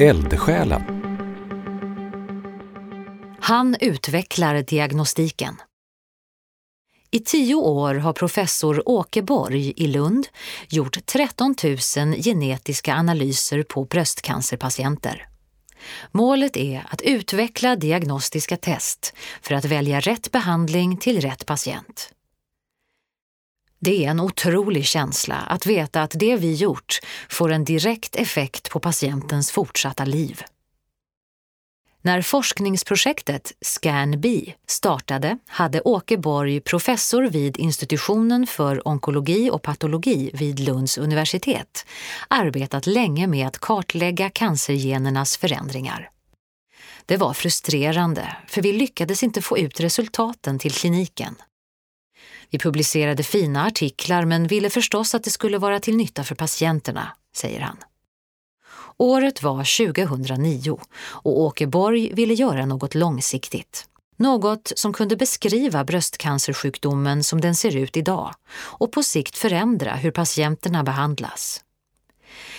Eldsjälen Han utvecklar diagnostiken. I tio år har professor Åke Borg i Lund gjort 13 000 genetiska analyser på bröstcancerpatienter. Målet är att utveckla diagnostiska test för att välja rätt behandling till rätt patient. Det är en otrolig känsla att veta att det vi gjort får en direkt effekt på patientens fortsatta liv. När forskningsprojektet ScanB startade hade Åke Borg, professor vid institutionen för onkologi och patologi vid Lunds universitet, arbetat länge med att kartlägga cancergenernas förändringar. Det var frustrerande, för vi lyckades inte få ut resultaten till kliniken. Vi publicerade fina artiklar men ville förstås att det skulle vara till nytta för patienterna, säger han. Året var 2009 och Åke Borg ville göra något långsiktigt. Något som kunde beskriva bröstcancersjukdomen som den ser ut idag och på sikt förändra hur patienterna behandlas.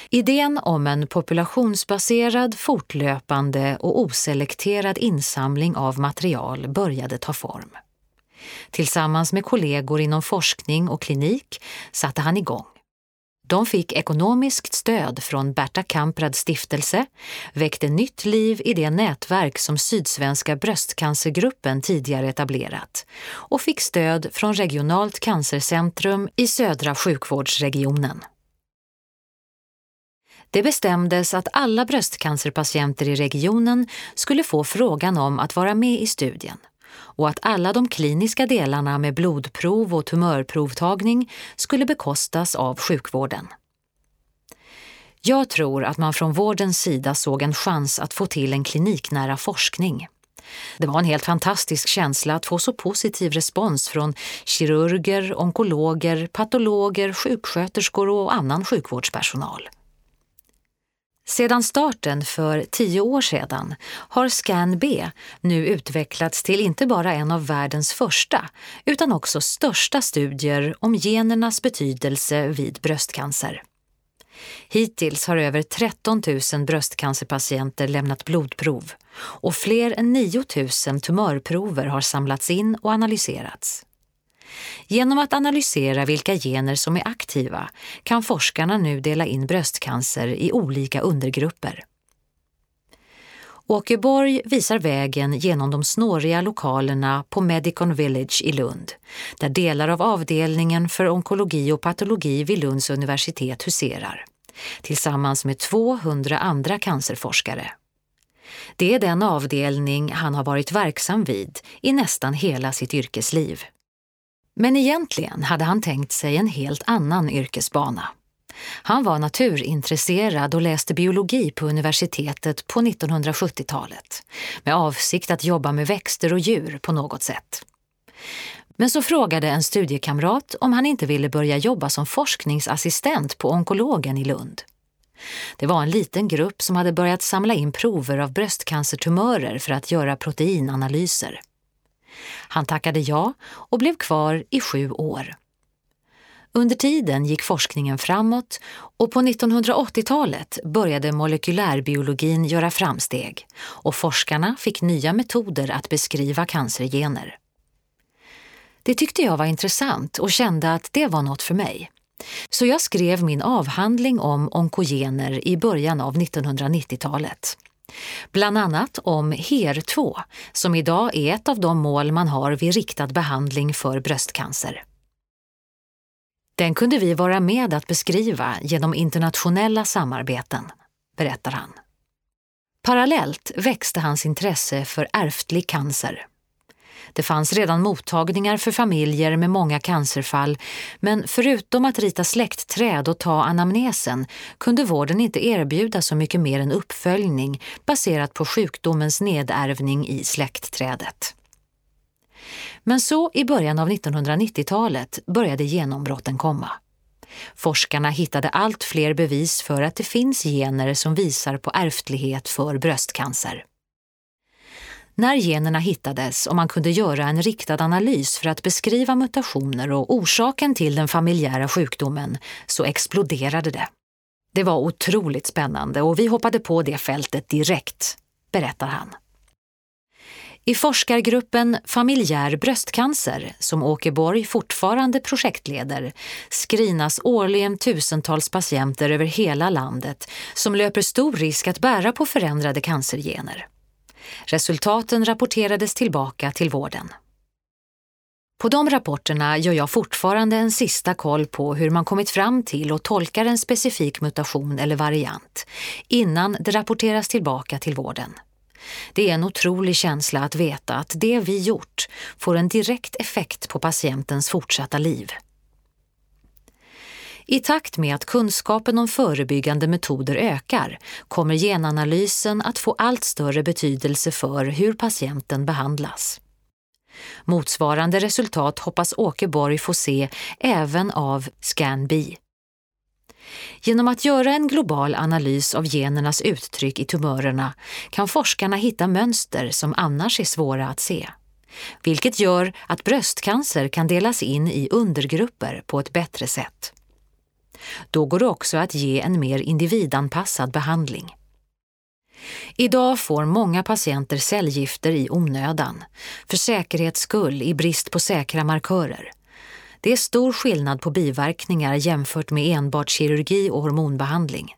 Idén om en populationsbaserad, fortlöpande och oselekterad insamling av material började ta form. Tillsammans med kollegor inom forskning och klinik satte han igång. De fick ekonomiskt stöd från Berta Kamprads stiftelse, väckte nytt liv i det nätverk som Sydsvenska bröstcancergruppen tidigare etablerat och fick stöd från Regionalt cancercentrum i södra sjukvårdsregionen. Det bestämdes att alla bröstcancerpatienter i regionen skulle få frågan om att vara med i studien och att alla de kliniska delarna med blodprov och tumörprovtagning skulle bekostas av sjukvården. Jag tror att man från vårdens sida såg en chans att få till en kliniknära forskning. Det var en helt fantastisk känsla att få så positiv respons från kirurger, onkologer, patologer, sjuksköterskor och annan sjukvårdspersonal. Sedan starten för tio år sedan har ScanB nu utvecklats till inte bara en av världens första utan också största studier om genernas betydelse vid bröstcancer. Hittills har över 13 000 bröstcancerpatienter lämnat blodprov och fler än 9 000 tumörprover har samlats in och analyserats. Genom att analysera vilka gener som är aktiva kan forskarna nu dela in bröstcancer i olika undergrupper. Åke Borg visar vägen genom de snåriga lokalerna på Medicon Village i Lund, där delar av avdelningen för onkologi och patologi vid Lunds universitet huserar, tillsammans med 200 andra cancerforskare. Det är den avdelning han har varit verksam vid i nästan hela sitt yrkesliv. Men egentligen hade han tänkt sig en helt annan yrkesbana. Han var naturintresserad och läste biologi på universitetet på 1970-talet med avsikt att jobba med växter och djur på något sätt. Men så frågade en studiekamrat om han inte ville börja jobba som forskningsassistent på onkologen i Lund. Det var en liten grupp som hade börjat samla in prover av bröstcancertumörer för att göra proteinanalyser. Han tackade ja och blev kvar i sju år. Under tiden gick forskningen framåt och på 1980-talet började molekylärbiologin göra framsteg och forskarna fick nya metoder att beskriva cancergener. Det tyckte jag var intressant och kände att det var något för mig. Så jag skrev min avhandling om onkogener i början av 1990-talet. Bland annat om HER2 som idag är ett av de mål man har vid riktad behandling för bröstcancer. Den kunde vi vara med att beskriva genom internationella samarbeten, berättar han. Parallellt växte hans intresse för ärftlig cancer. Det fanns redan mottagningar för familjer med många cancerfall men förutom att rita släktträd och ta anamnesen kunde vården inte erbjuda så mycket mer än uppföljning baserat på sjukdomens nedärvning i släktträdet. Men så i början av 1990-talet började genombrotten komma. Forskarna hittade allt fler bevis för att det finns gener som visar på ärftlighet för bröstcancer. När generna hittades och man kunde göra en riktad analys för att beskriva mutationer och orsaken till den familjära sjukdomen så exploderade det. Det var otroligt spännande och vi hoppade på det fältet direkt, berättar han. I forskargruppen Familjär bröstcancer, som Åke Borg fortfarande projektleder, skrinas årligen tusentals patienter över hela landet som löper stor risk att bära på förändrade cancergener. Resultaten rapporterades tillbaka till vården. På de rapporterna gör jag fortfarande en sista koll på hur man kommit fram till och tolkar en specifik mutation eller variant innan det rapporteras tillbaka till vården. Det är en otrolig känsla att veta att det vi gjort får en direkt effekt på patientens fortsatta liv. I takt med att kunskapen om förebyggande metoder ökar kommer genanalysen att få allt större betydelse för hur patienten behandlas. Motsvarande resultat hoppas Åke Borg få se även av ScanBi. Genom att göra en global analys av genernas uttryck i tumörerna kan forskarna hitta mönster som annars är svåra att se. Vilket gör att bröstcancer kan delas in i undergrupper på ett bättre sätt. Då går det också att ge en mer individanpassad behandling. Idag får många patienter cellgifter i onödan, för säkerhets skull i brist på säkra markörer. Det är stor skillnad på biverkningar jämfört med enbart kirurgi och hormonbehandling.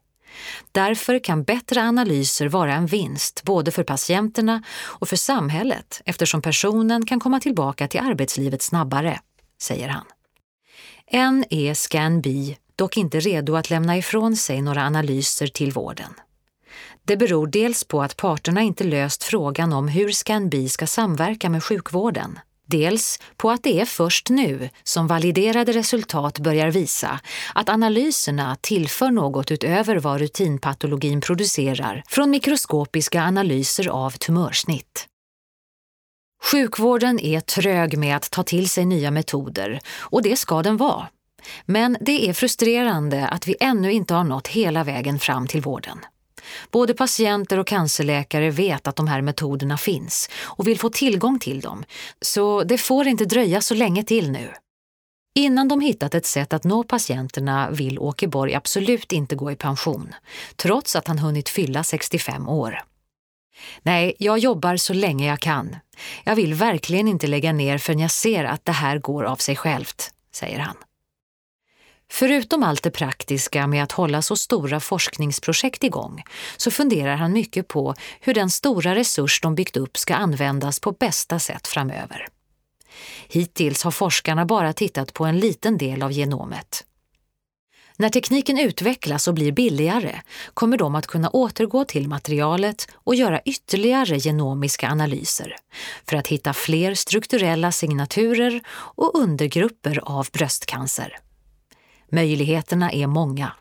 Därför kan bättre analyser vara en vinst både för patienterna och för samhället eftersom personen kan komma tillbaka till arbetslivet snabbare, säger han. En är ScanB dock inte redo att lämna ifrån sig några analyser till vården. Det beror dels på att parterna inte löst frågan om hur Scanbi ska samverka med sjukvården. Dels på att det är först nu som validerade resultat börjar visa att analyserna tillför något utöver vad rutinpatologin producerar från mikroskopiska analyser av tumörsnitt. Sjukvården är trög med att ta till sig nya metoder och det ska den vara. Men det är frustrerande att vi ännu inte har nått hela vägen fram till vården. Både patienter och cancerläkare vet att de här metoderna finns och vill få tillgång till dem, så det får inte dröja så länge till nu. Innan de hittat ett sätt att nå patienterna vill Åke Borg absolut inte gå i pension, trots att han hunnit fylla 65 år. Nej, jag jobbar så länge jag kan. Jag vill verkligen inte lägga ner förrän jag ser att det här går av sig självt, säger han. Förutom allt det praktiska med att hålla så stora forskningsprojekt igång så funderar han mycket på hur den stora resurs de byggt upp ska användas på bästa sätt framöver. Hittills har forskarna bara tittat på en liten del av genomet. När tekniken utvecklas och blir billigare kommer de att kunna återgå till materialet och göra ytterligare genomiska analyser för att hitta fler strukturella signaturer och undergrupper av bröstcancer. Möjligheterna är många.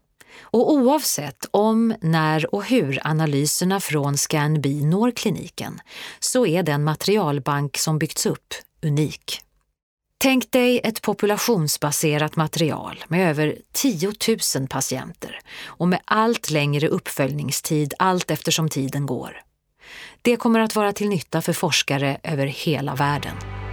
Och oavsett om, när och hur analyserna från ScanB når kliniken så är den materialbank som byggts upp unik. Tänk dig ett populationsbaserat material med över 10 000 patienter och med allt längre uppföljningstid allt eftersom tiden går. Det kommer att vara till nytta för forskare över hela världen.